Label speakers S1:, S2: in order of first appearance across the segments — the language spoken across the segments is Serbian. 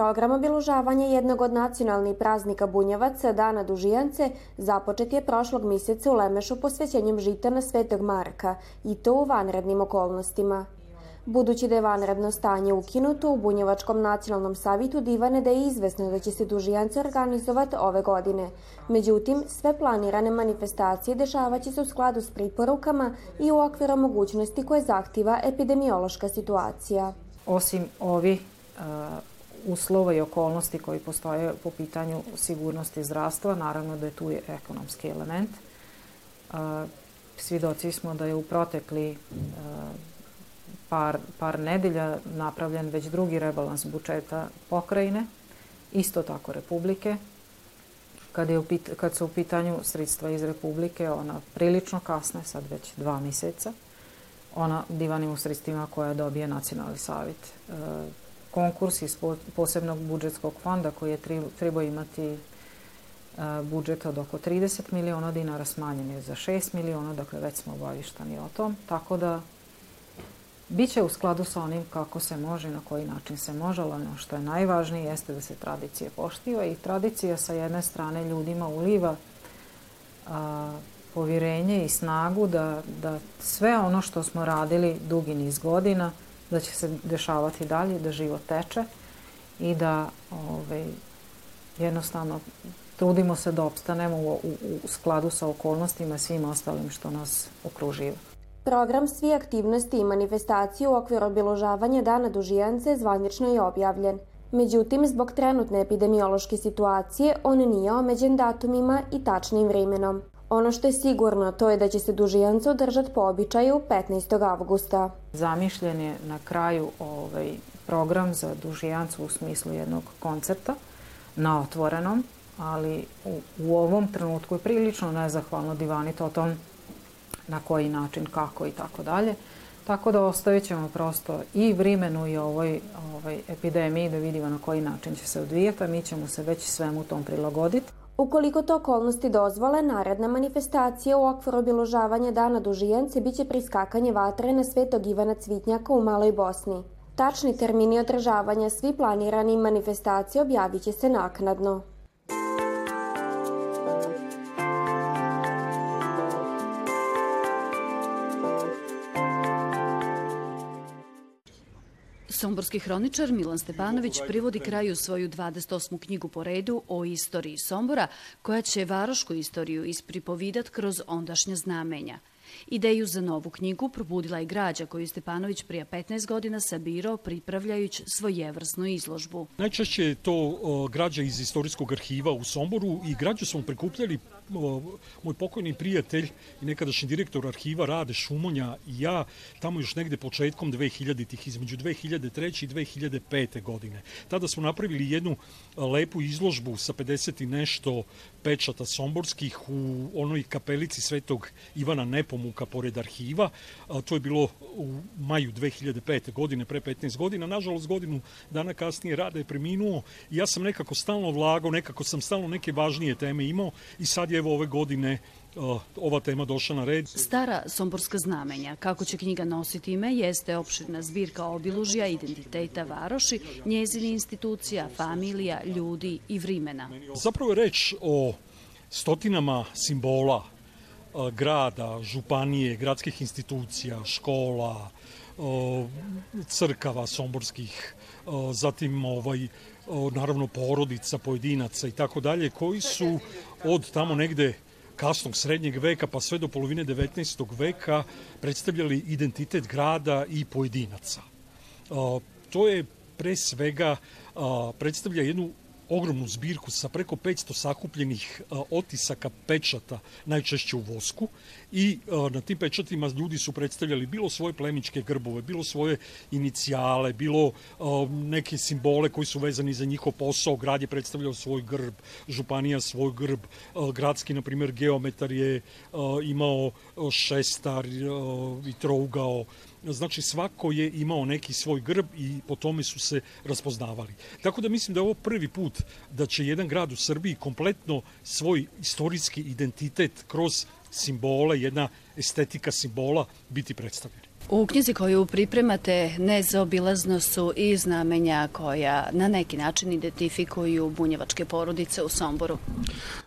S1: Program obilužavanja jednog od nacionalnih praznika Bunjevaca, Dana Dužijance, započet je prošlog mjeseca u Lemešu posvećenjem žita na Svetog Marka i to u vanrednim okolnostima. Budući da je vanredno stanje ukinuto, u Bunjevačkom nacionalnom savitu divane da je izvesno da će se dužijance organizovati ove godine. Međutim, sve planirane manifestacije dešavaće se u skladu s priporukama i u okviru mogućnosti koje zahtjeva epidemiološka situacija.
S2: Osim ovi uslova i okolnosti koji postoje po pitanju sigurnosti zdravstva, naravno da je tu ekonomski element. Uh, svidoci smo da je u protekli uh, par, par nedelja napravljen već drugi rebalans budžeta pokrajine, isto tako Republike. Kad, je u pit, kad su u pitanju sredstva iz Republike, ona prilično kasne, sad već dva mjeseca. Ona divanim u sredstvima koje dobije Nacionalni savjet. E, konkurs iz posebnog budžetskog fonda koji je trebao imati e, budžet od oko 30 miliona dinara smanjen je za 6 miliona, dakle već smo obavištani o tom, tako da Biće u skladu sa onim kako se može, na koji način se može, ali ono što je najvažnije jeste da se tradicije poštiva i tradicija sa jedne strane ljudima uliva a, povjerenje i snagu da, da sve ono što smo radili dugi niz godina, da će se dešavati dalje, da život teče i da ovaj, jednostavno trudimo se da opstanemo u, u, u skladu sa okolnostima svim ostalim što nas okruživa.
S1: Program svi aktivnosti i manifestacije u okviru obiložavanja Dana Dužijance zvanično je objavljen. Međutim, zbog trenutne epidemiološke situacije, on nije omeđen datumima i tačnim vremenom. Ono što je sigurno to je da će se Dužijance održati po običaju 15. avgusta.
S2: Zamišljen je na kraju ovaj program za Dužijancu u smislu jednog koncerta na otvorenom, ali u, u ovom trenutku je prilično nezahvalno divaniti o tom na koji način, kako i tako dalje. Tako da ostavit ćemo prosto i vrimenu i ovoj, ovoj epidemiji da vidimo na koji način će se odvijeti, a mi ćemo se već svemu tom prilagoditi.
S1: Ukoliko to okolnosti dozvole, naredna manifestacija u okviru obiložavanja Dana Dužijance biće priskakanje vatre na Svetog Ivana Cvitnjaka u Maloj Bosni. Tačni termini održavanja svi planirani manifestacije objavit će se naknadno.
S3: Somborski hroničar Milan Stepanović privodi kraju svoju 28. knjigu po redu o istoriji Sombora, koja će varošku istoriju ispripovidat kroz ondašnje znamenja – Ideju za novu knjigu probudila je građa koju Stepanović prije 15 godina sabirao pripravljajući svojevrsnu izložbu.
S4: Najčešće je to građa iz istorijskog arhiva u Somboru i građu smo prikupljali moj pokojni prijatelj i nekadašnji direktor arhiva Rade Šumonja i ja tamo još negde početkom 2000-ih, između 2003. i 2005. godine. Tada smo napravili jednu lepu izložbu sa 50 i nešto pečata somborskih u onoj kapelici Svetog Ivana Nepomuka pored arhiva. To je bilo u maju 2005. godine, pre 15 godina. Nažalost, godinu dana kasnije Rada je preminuo i ja sam nekako stalno vlagao, nekako sam stalno neke važnije teme imao i sad je evo ove godine ova tema došla na red.
S3: Stara somborska znamenja, kako će knjiga nositi ime, jeste opširna zbirka obilužja, identiteta varoši, njezini institucija, familija, ljudi i vrimena.
S4: Zapravo je reč o stotinama simbola grada, županije, gradskih institucija, škola, crkava somborskih, zatim ovaj, naravno porodica, pojedinaca i tako dalje, koji su od tamo negde kasnog srednjeg veka pa sve do polovine 19. veka predstavljali identitet grada i pojedinaca. To je pre svega predstavlja jednu ogromnu zbirku sa preko 500 sakupljenih otisaka pečata, najčešće u vosku. I na tim pečatima ljudi su predstavljali bilo svoje plemičke grbove, bilo svoje inicijale, bilo neke simbole koji su vezani za njihov posao, grad je predstavljao svoj grb, županija svoj grb, gradski, na primjer, geometar je imao šestar i trougao, znači svako je imao neki svoj grb i po tome su se raspoznavali. Tako da mislim da je ovo prvi put da će jedan grad u Srbiji kompletno svoj istorijski identitet kroz simbole, jedna estetika simbola biti predstavljena.
S3: U knjizi koju pripremate nezaobilazno su i znamenja koja na neki način identifikuju bunjevačke porodice u Somboru.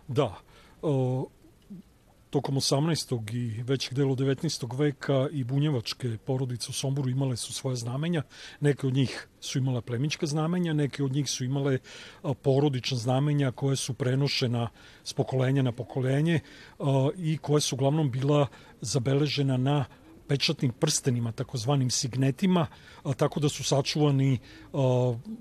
S4: Da, o, tokom 18. i većeg delu 19. veka i bunjevačke porodice u Somboru imale su svoje znamenja. Neke od njih su imale plemička znamenja, neke od njih su imale porodična znamenja koje su prenošena s pokolenja na pokolenje i koje su uglavnom bila zabeležena na pečatnim prstenima, takozvanim signetima, tako da su sačuvani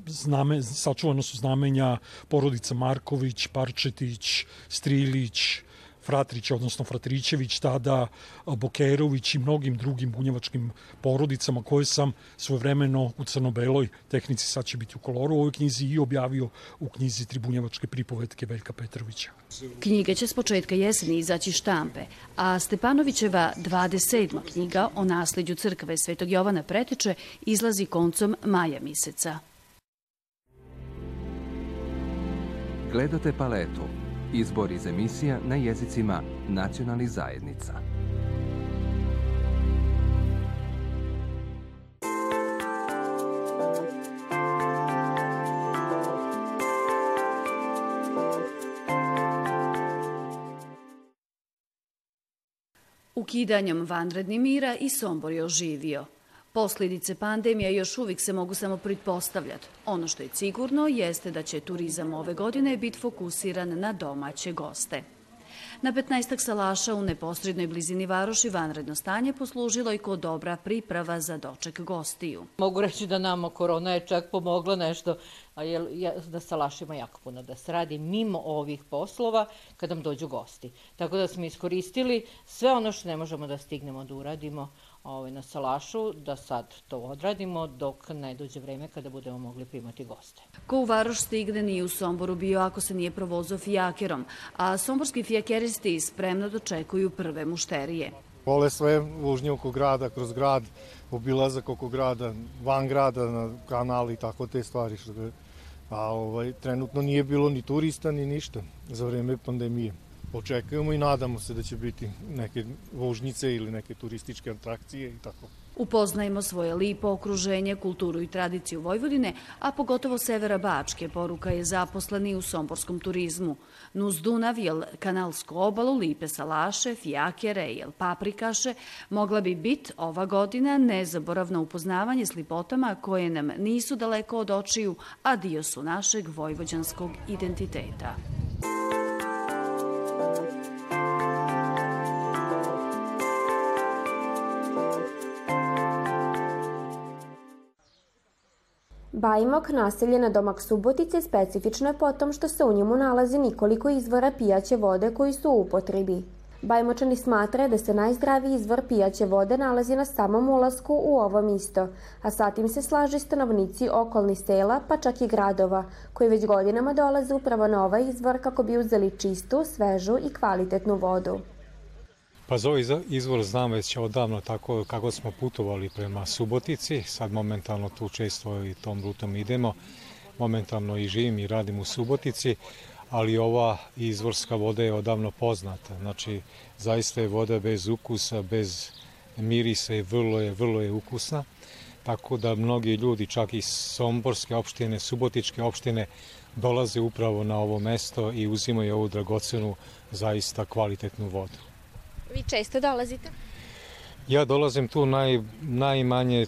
S4: zname, sačuvano su znamenja porodica Marković, Parčetić, Strilić, Fratrić, odnosno Fratrićević, tada Bokerović i mnogim drugim bunjevačkim porodicama koje sam svojevremeno u crno-beloj tehnici, sad će biti u koloru u ovoj knjizi i objavio u knjizi Tri bunjevačke pripovetke Veljka Petrovića.
S3: Knjige će s početka jeseni izaći štampe, a Stepanovićeva 27. knjiga o nasledđu crkve Svetog Jovana Pretiče izlazi koncom maja meseca.
S5: Gledate paletu Izbor iz emisija na jezicima nacionalnih zajednica.
S3: Ukidanjem vanredni mira i Sombor je oživio. Posljedice pandemije još uvijek se mogu samo pretpostavljati. Ono što je sigurno jeste da će turizam ove godine biti fokusiran na domaće goste. Na 15 salaša u neposrednoj blizini Varoši vanredno stanje poslužilo i kod dobra priprava za doček gostiju.
S6: Mogu reći da nama korona je čak pomogla nešto, a je, da salašima jako puno da se radi mimo ovih poslova kad nam dođu gosti. Tako da smo iskoristili sve ono što ne možemo da stignemo da uradimo ovaj, na salašu, da sad to odradimo dok ne dođe vreme kada budemo mogli primati goste.
S3: Ko u Varoš stigne nije u Somboru bio ako se nije provozao fijakerom, a somborski fijakeristi spremno dočekuju prve mušterije.
S7: Vole sve vužnje oko grada, kroz grad, obilazak oko grada, van grada, na kanali i tako te stvari. Što a ovaj, trenutno nije bilo ni turista ni ništa za vreme pandemije očekujemo i nadamo se da će biti neke vožnjice ili neke turističke atrakcije i tako.
S3: Upoznajmo svoje lipo okruženje, kulturu i tradiciju Vojvodine, a pogotovo severa Bačke, poruka je zaposleni u somborskom turizmu. Nuz Dunav, jel kanalsku obalu, lipe salaše, fijakere, jel paprikaše, mogla bi biti ova godina nezaboravno upoznavanje s lipotama koje nam nisu daleko od očiju, a dio su našeg vojvođanskog identiteta.
S1: Bajmok, naselje na domak Subotice, specifično je po tom što se u njemu nalazi nikoliko izvora pijaće vode koji su u upotrebi. Bajmočani smatra da se najzdraviji izvor pijaće vode nalazi na samom ulasku u ovo misto, a satim se slaži stanovnici okolnih sela, pa čak i gradova, koji već godinama dolaze upravo na ovaj izvor kako bi uzeli čistu, svežu i kvalitetnu vodu.
S8: Pa za ovaj izvor znam već odavno tako kako smo putovali prema Subotici, sad momentalno tu često i tom rutom idemo, momentalno i živim i radim u Subotici, ali ova izvorska voda je odavno poznata, znači zaista je voda bez ukusa, bez mirisa i vrlo je, vrlo je ukusna, tako da mnogi ljudi, čak i Somborske opštine, Subotičke opštine, dolaze upravo na ovo mesto i uzimaju ovu dragocenu, zaista kvalitetnu vodu.
S1: Vi često dolazite?
S8: Ja dolazim tu naj, najmanje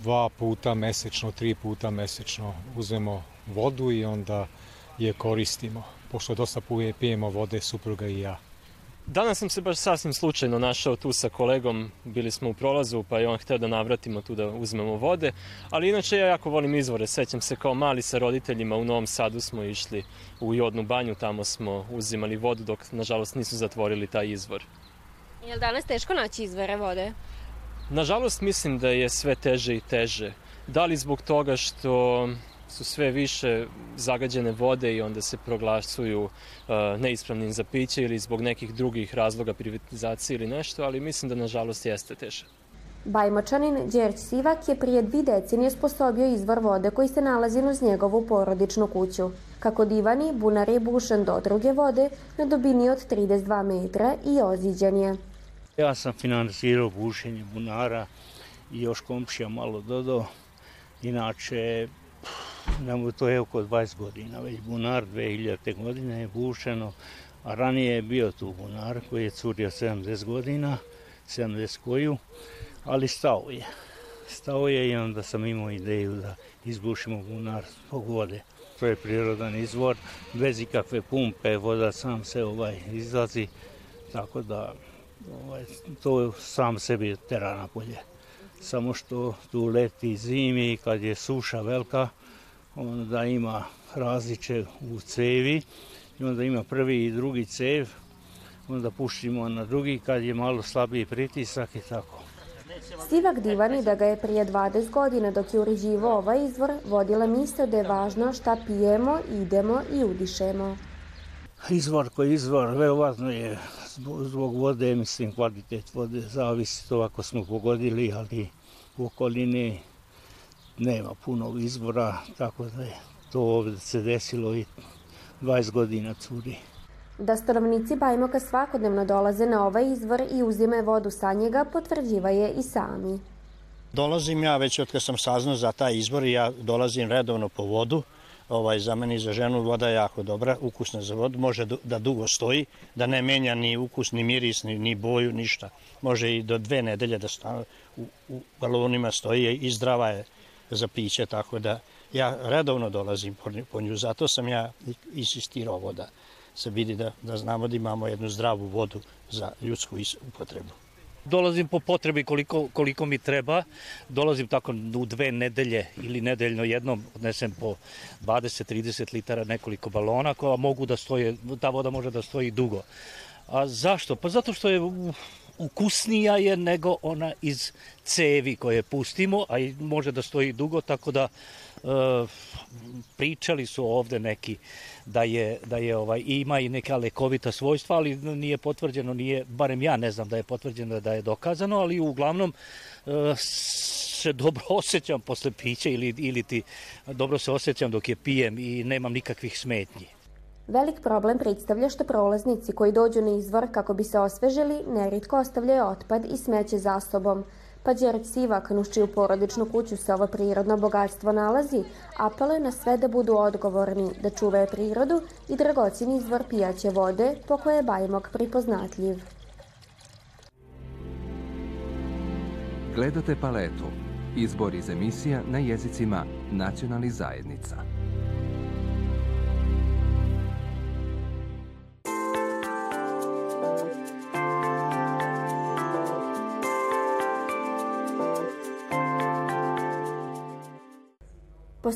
S8: dva puta mesečno, tri puta mesečno. Uzmemo vodu i onda je koristimo, pošto dosta pijemo vode supruga i ja.
S9: Danas sam se baš sasvim slučajno našao tu sa kolegom, bili smo u prolazu pa je on hteo da navratimo tu da uzmemo vode, ali inače ja jako volim izvore, sećam se kao mali sa roditeljima u Novom Sadu smo išli u Jodnu banju, tamo smo uzimali vodu dok nažalost nisu zatvorili taj izvor.
S1: Je li danas teško naći izvore vode?
S9: Nažalost mislim da je sve teže i teže. Da li zbog toga što su sve više zagađene vode i onda se proglasuju uh, neispravnim za piće ili zbog nekih drugih razloga privatizacije ili nešto, ali mislim da nažalost jeste teže.
S1: Bajmočanin Đerć Sivak je prije dvi decenije sposobio izvor vode koji se nalazi uz njegovu porodičnu kuću. Kako divani, bunar je bušen do druge vode na dubini od 32 metra i oziđen je.
S10: Ja sam finansirao bušenje bunara i još komšija malo dodao. Inače, nemo to je oko 20 godina, već bunar 2000. godine je bušeno, a ranije je bio tu bunar koji je curio 70 godina, 70 koju, ali stao je. Stao je i onda sam imao ideju da izbušimo bunar zbog vode. To je prirodan izvor, bez ikakve pumpe, voda sam se ovaj izlazi, tako da ovaj, to sam sebi tera napolje. Samo što tu leti zimi kad je suša velika, onda ima različe u cevi i onda ima prvi i drugi cev, onda puštimo na drugi kad je malo slabiji pritisak i tako.
S1: Sivak divani da ga je prije 20 godina dok je uređivo ovaj izvor vodila misle da je važno šta pijemo, idemo i udišemo.
S10: Izvor koji izvor, verovatno je zbog vode, mislim kvalitet vode zavisi to ako smo pogodili, ali u okolini nema puno izvora, tako da je to ovde se desilo i 20 godina curi.
S1: Da stanovnici Bajmoka svakodnevno dolaze na ovaj izvor i uzime vodu sa njega, potvrđiva je i sami.
S11: Dolazim ja već od kad sam saznao za taj izvor i ja dolazim redovno po vodu. Ovaj, za meni i za ženu voda je jako dobra, ukusna za vodu, može da dugo stoji, da ne menja ni ukus, ni miris, ni, ni boju, ništa. Može i do dve nedelje da stane, u, u balonima stoji i zdrava je za piće, tako da ja redovno dolazim po, nju, zato sam ja insistirao ovo da se vidi da, da znamo da imamo jednu zdravu vodu za ljudsku upotrebu.
S12: Dolazim po potrebi koliko, koliko mi treba, dolazim tako u dve nedelje ili nedeljno jednom odnesem po 20-30 litara nekoliko balona koja mogu da stoje, ta voda može da stoji dugo. A zašto? Pa zato što je ukusnija je nego ona iz cevi koje pustimo, a i može da stoji dugo, tako da e, pričali su ovde neki da je, da je ovaj, ima i neka lekovita svojstva, ali nije potvrđeno, nije, barem ja ne znam da je potvrđeno da je dokazano, ali uglavnom e, se dobro osjećam posle pića ili, ili ti dobro se osjećam dok je pijem i nemam nikakvih smetnji.
S1: Velik problem predstavlja što prolaznici koji dođu na izvor kako bi se osvežili neritko ostavljaju otpad i smeće za sobom. Pa Đereć Sivak, nuš čiju porodičnu kuću se ovo prirodno bogatstvo nalazi, apeluje na sve da budu odgovorni, da čuvaju prirodu i dragocini izvor pijaće vode po koje je Bajmok pripoznatljiv.
S5: Gledate paletu. Izbor iz emisija na jezicima nacionalnih zajednica.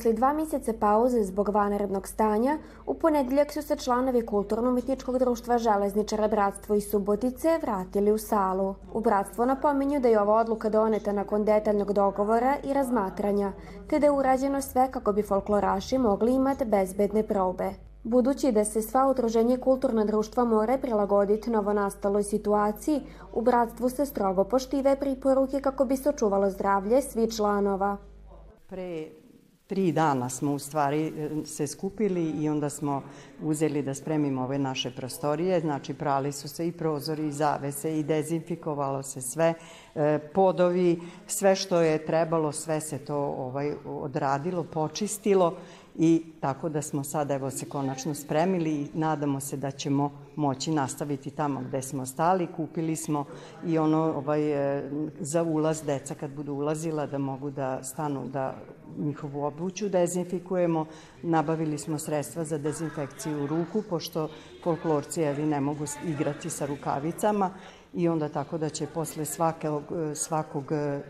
S1: Posle dva mjeseca pauze zbog vanrednog stanja, u ponedjeljak su se članovi Kulturno-umetničkog društva Železničara Bratstvo i Subotice vratili u salu. U Bratstvo napominju da je ova odluka doneta nakon detaljnog dogovora i razmatranja, te da je urađeno sve kako bi folkloraši mogli imati bezbedne probe. Budući da se sva udruženje kulturna društva more prilagoditi novonastaloj situaciji, u Bratstvu se strogo poštive priporuke kako bi se očuvalo zdravlje svi članova.
S13: Pre tri dana smo u stvari e, se skupili i onda smo uzeli da spremimo ove naše prostorije. Znači, prali su se i prozori i zavese i dezinfikovalo se sve, e, podovi, sve što je trebalo, sve se to ovaj odradilo, počistilo i tako da smo sada evo se konačno spremili i nadamo se da ćemo moći nastaviti tamo gde smo stali. Kupili smo i ono ovaj, e, za ulaz deca kad budu ulazila da mogu da stanu da njihovu obuću dezinfikujemo. Nabavili smo sredstva za dezinfekciju ruku, pošto folklorci evi ne mogu igrati sa rukavicama i onda tako da će posle svakog, svakog e,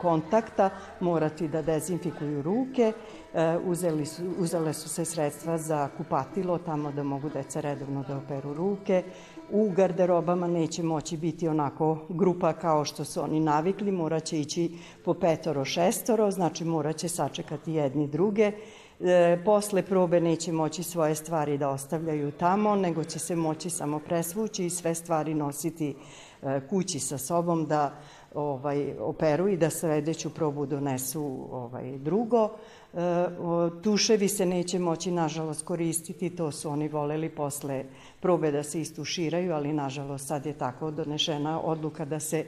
S13: kontakta morati da dezinfikuju ruke. E, uzeli su, uzele su se sredstva za kupatilo, tamo da mogu deca redovno da operu ruke. U garderobama neće moći biti onako grupa kao što su oni navikli, moraće ići po petoro, šestoro, znači moraće sačekati jedni druge. E, posle probe neće moći svoje stvari da ostavljaju tamo, nego će se moći samo presvući i sve stvari nositi e, kući sa sobom da ovaj, operu i da sledeću probu donesu ovaj, drugo. E, tuševi se neće moći, nažalost, koristiti, to su oni voleli posle probe da se istuširaju, ali nažalost sad je tako donešena odluka da se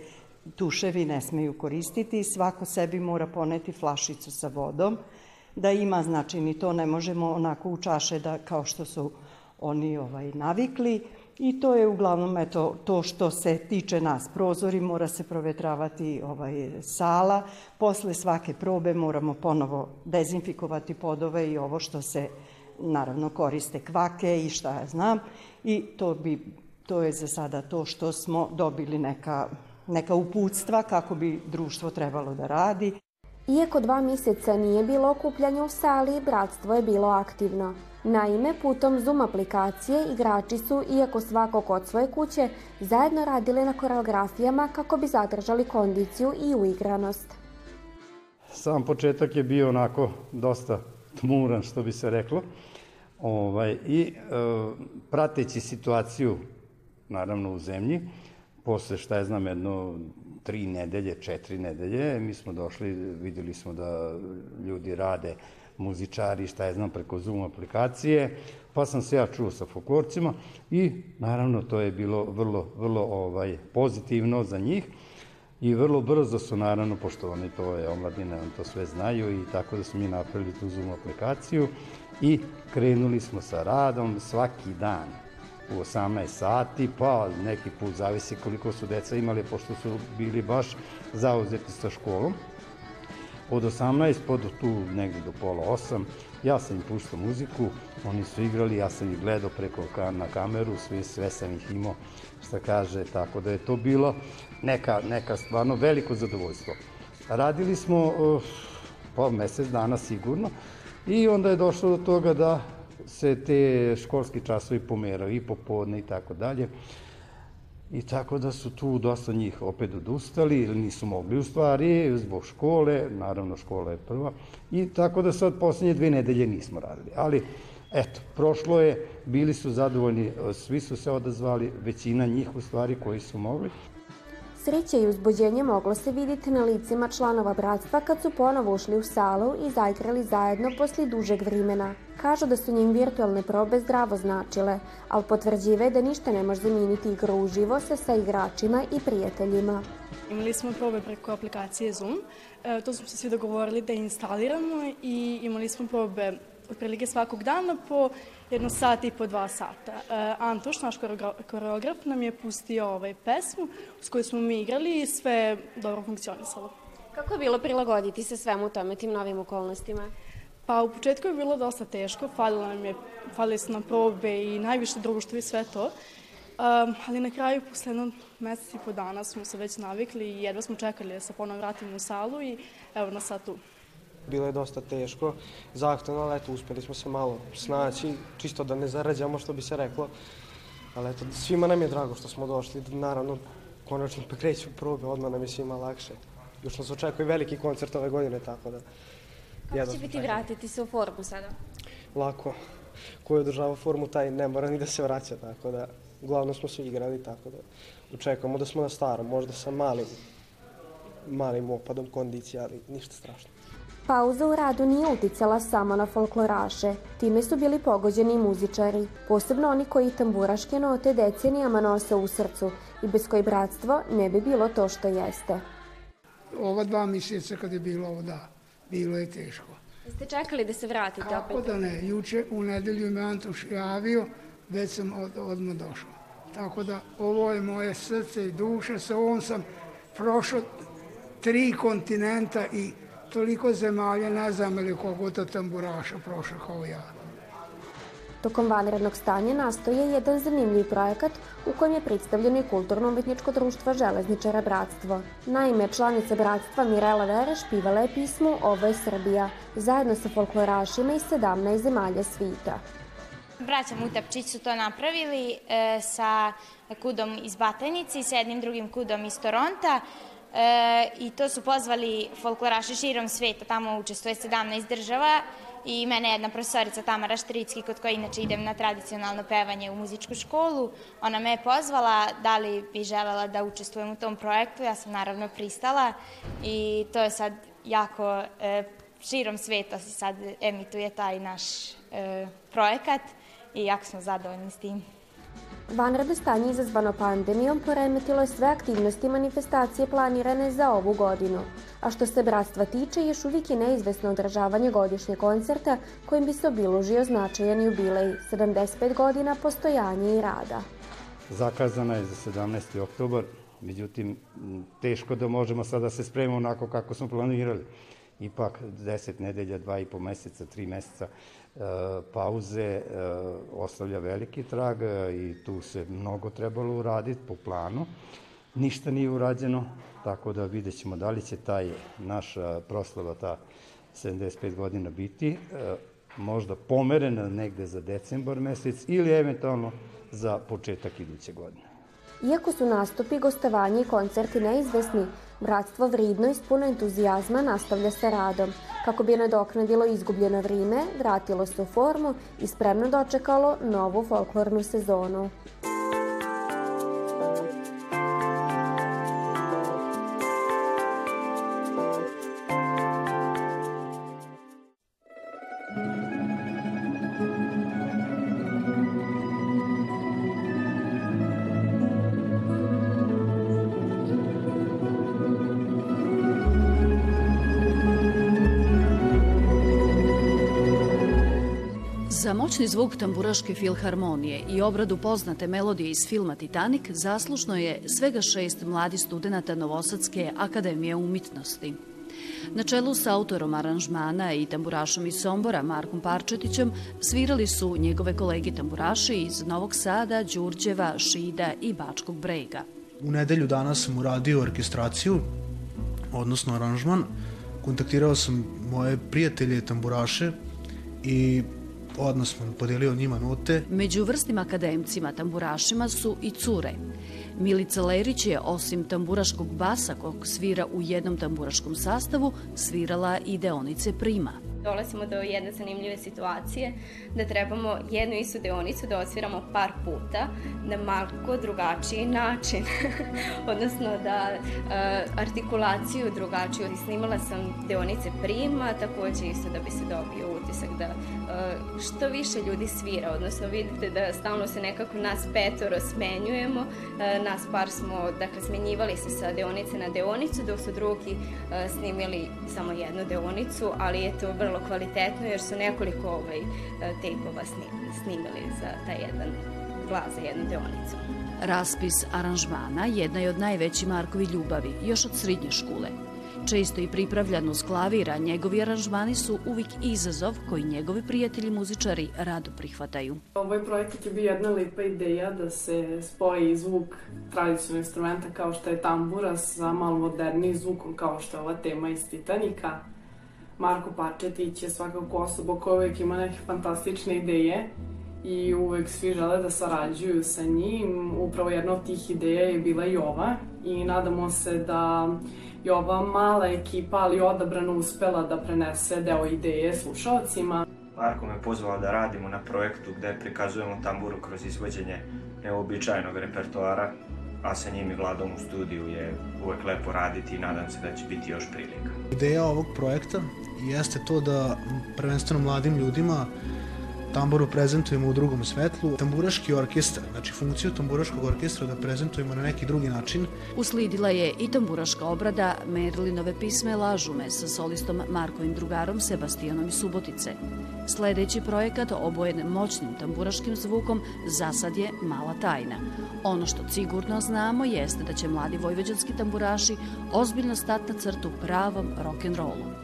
S13: tuševi ne smeju koristiti, svako sebi mora poneti flašicu sa vodom, da ima, znači ni to ne možemo onako u čaše da kao što su oni ovaj navikli. I to je uglavnom eto to što se tiče nas. Prozori mora se provetravati ovaj sala. Posle svake probe moramo ponovo dezinfikovati podove i ovo što se naravno koriste kvake i šta ja znam. I to bi to je za sada to što smo dobili neka neka uputstva kako bi društvo trebalo da radi.
S1: Iako dva mjeseca nije bilo okupljanja u sali, bratstvo je bilo aktivno. Naime, putom Zoom aplikacije igrači su, iako svako kod svoje kuće, zajedno radili na koreografijama kako bi zadržali kondiciju i uigranost.
S14: Sam početak je bio onako dosta tmuran, što bi se reklo. Ovaj, I e, prateći situaciju, naravno u zemlji, posle šta je znam jedno tri nedelje, četiri nedelje, mi smo došli, videli smo da ljudi rade muzičari, šta je znam, preko Zoom aplikacije, pa sam se ja čuo sa folklorcima i naravno to je bilo vrlo, vrlo ovaj, pozitivno za njih i vrlo brzo su naravno, pošto oni to je omladina, on to sve znaju i tako da smo mi napravili tu Zoom aplikaciju i krenuli smo sa radom svaki dan u 18 sati, pa neki put zavisi koliko su deca imali, pošto su bili baš zauzeti sa školom od 18 pa do tu negde do pola 8. Ja sam im puštao muziku, oni su igrali, ja sam ih gledao preko ka, na kameru, sve, sve sam ih imao, šta kaže, tako da je to bilo neka, neka stvarno veliko zadovoljstvo. Radili smo uh, pa mesec dana sigurno i onda je došlo do toga da se te školski časovi pomeraju i popodne i tako dalje. I tako da su tu dosta njih opet odustali ili nisu mogli u stvari zbog škole, naravno škola je prva. I tako da sad poslednje dve nedelje nismo radili. Ali eto, prošlo je, bili su zadovoljni, svi su se odazvali, većina njih u stvari koji su mogli.
S1: Sreće i uzbuđenje moglo se vidjeti na licima članova bratstva kad su ponovo ušli u salu i zaigrali zajedno posle dužeg vrimena. Kažu da su njim virtualne probe zdravo značile, ali potvrđive da ništa ne može zamijeniti igru uživo sa sa igračima i prijateljima.
S15: Imali smo probe preko aplikacije Zoom, e, to smo se svi dogovorili da instaliramo i imali smo probe otprilike svakog dana po jedno sat i po dva sata. Uh, Antoš, naš koreograf, nam je pustio ovaj pesmu s kojoj smo mi igrali i sve dobro funkcionisalo.
S1: Kako je bilo prilagoditi se svemu tome, tim novim okolnostima?
S15: Pa u početku je bilo dosta teško, falilo nam je, falili su nam probe i najviše društvo i sve to. Um, ali na kraju, posle jedno mesec i po dana smo se već navikli i jedva smo čekali da se ponovno vratimo u salu i evo nas sad tu.
S16: Bilo je dosta teško, zahtevno, ali eto, uspeli smo se malo snaći, čisto da ne zarađamo, što bi se reklo. Ali eto, svima nam je drago što smo došli, naravno, konačno pa kreću probe, odmah nam je svima lakše. Još nas očekuje veliki koncert ove godine, tako da...
S1: Kako će biti vratiti se u formu sada?
S16: Lako. Ko je održava formu, taj ne mora ni da se vraća, tako da... Glavno smo svi igrali, tako da očekujemo da smo na starom, možda sa malim, malim opadom kondicije, ali ništa strašno.
S1: Pauza u radu nije uticala samo na folkloraše. Time su bili pogođeni i muzičari, posebno oni koji tamburaške note decenijama nose u srcu i bez koji bratstvo ne bi bilo to što jeste.
S17: Ova dva mjeseca kad je bilo ovo, da, bilo je teško.
S1: Jeste čekali da se vratite
S17: Kako opet? Kako da ne, juče u nedelju me Antoš javio, već sam od, odmah došao. Tako da ovo je moje srce i duša, sa ovom sam prošao tri kontinenta i toliko zemalja, ne znam ili koliko to tamburaša prošao kao ja.
S1: Tokom vanrednog stanja nastoje jedan zanimljiv projekat u kojem je predstavljeno i kulturno-umetničko društvo Železničara Bratstvo. Naime, članica Bratstva Mirela Vereš pivala je pismu Ovo je Srbija, zajedno sa folklorašima iz 17 zemalja svita.
S18: Braća Mutapčić su to napravili e, sa kudom iz Batajnice i sa jednim drugim kudom iz Toronta e, i to su pozvali folkloraše širom sveta, tamo učestvuje 17 država i mene jedna profesorica Tamara Štricki, kod koja inače idem na tradicionalno pevanje u muzičku školu, ona me je pozvala da li bi želela da učestvujem u tom projektu, ja sam naravno pristala i to je sad jako e, širom sveta se sad emituje taj naš e, projekat i jako smo zadovoljni s tim.
S1: Vanredno stanje izazvano pandemijom poremetilo je sve aktivnosti manifestacije planirane za ovu godinu. A što se bratstva tiče, još uvijek je neizvesno održavanje godišnje koncerta kojim bi se obilužio značajan jubilej, 75 godina postojanja i rada.
S14: Zakazana je za 17. oktobar, međutim, teško da možemo sada da se spremimo onako kako smo planirali. Ipak 10 nedelja, dva i po meseca, tri meseca pauze e, ostavlja veliki trag e, i tu se mnogo trebalo uraditi po planu. Ništa nije urađeno, tako da vidjet ćemo da li će taj naša proslava, ta 75 godina biti, možda pomerena negde za decembar mesec ili eventualno za početak iduće godine.
S1: Iako su nastupi, gostovanje i koncerti neizvesni, Bratstvo vridno i puno entuzijazma nastavlja sa radom. Kako bi nadoknadilo izgubljeno vrime, vratilo se u formu i spremno dočekalo novu folklornu sezonu.
S3: Za moćni zvuk tamburaške filharmonije i obradu poznate melodije iz filma Titanic zaslušno je svega šest mladi studenta Novosadske akademije umitnosti. Na čelu sa autorom aranžmana i tamburašom iz Sombora, Markom Parčetićem, svirali su njegove kolegi tamburaši iz Novog Sada, Đurđeva, Šida i Bačkog brega.
S19: U nedelju dana sam uradio orkestraciju, odnosno aranžman. Kontaktirao sam moje prijatelje tamburaše i odmah smo podelio njima note.
S3: Među vrstim akademcima tamburašima su i cure. Milica Lerić je osim tamburaškog basa kog svira u jednom tamburaškom sastavu, svirala i deonice prima
S20: dolazimo do jedne zanimljive situacije da trebamo jednu istu deonicu da osviramo par puta na malko drugačiji način. Odnosno da uh, artikulaciju drugačiju. Snimala sam deonice prima, takođe isto da bi se dobio utisak da uh, što više ljudi svira, odnosno vidite da stalno se nekako nas petoro smenjujemo, uh, nas par smo, dakle, smenjivali se sa deonice na deonicu, dok su drugi snimili samo jednu deonicu, ali je to vrlo vrlo kvalitetno jer su nekoliko ovaj, tejpova snimili za taj jedan glas, za jednu deonicu.
S3: Raspis aranžmana jedna je od najveći Markovi ljubavi, još od srednje škole. Često i pripravljan uz klavira, njegovi aranžmani su uvijek izazov koji njegovi prijatelji muzičari rado prihvataju.
S21: Ovaj projekat je bio jedna lipa ideja da se spoji zvuk tradicionalnog instrumenta kao što je tambura sa malo modernijim zvukom kao što je ova tema iz Titanika Marko Pačetić je svakako osoba koja uvek ima neke fantastične ideje i uvek svi žele da sarađuju sa njim. Upravo jedna od tih ideja je bila i ova i nadamo se da je ova mala ekipa, ali odabrano uspela da prenese deo ideje slušalcima.
S22: Marko me pozvala da radimo na projektu gde prikazujemo tamburu kroz izvođenje neobičajnog repertoara a sa njim i Vladom u studiju je uvek lepo raditi i nadam se da će biti još prilika.
S19: Ideja ovog projekta jeste to da prvenstveno mladim ljudima tamburu prezentujemo u drugom svetlu. Tamburaški orkestar, znači funkciju tamburaškog orkestra da prezentujemo na neki drugi način.
S3: Uslidila je i tamburaška obrada Merlinove pisme Lažume sa solistom Markovim drugarom Sebastianom iz Subotice. Sledeći projekat, obojen moćnim tamburaškim zvukom, za sad je mala tajna. Ono što sigurno znamo jeste da će mladi vojvođanski tamburaši ozbiljno stati na crtu pravom rock'n'rollu.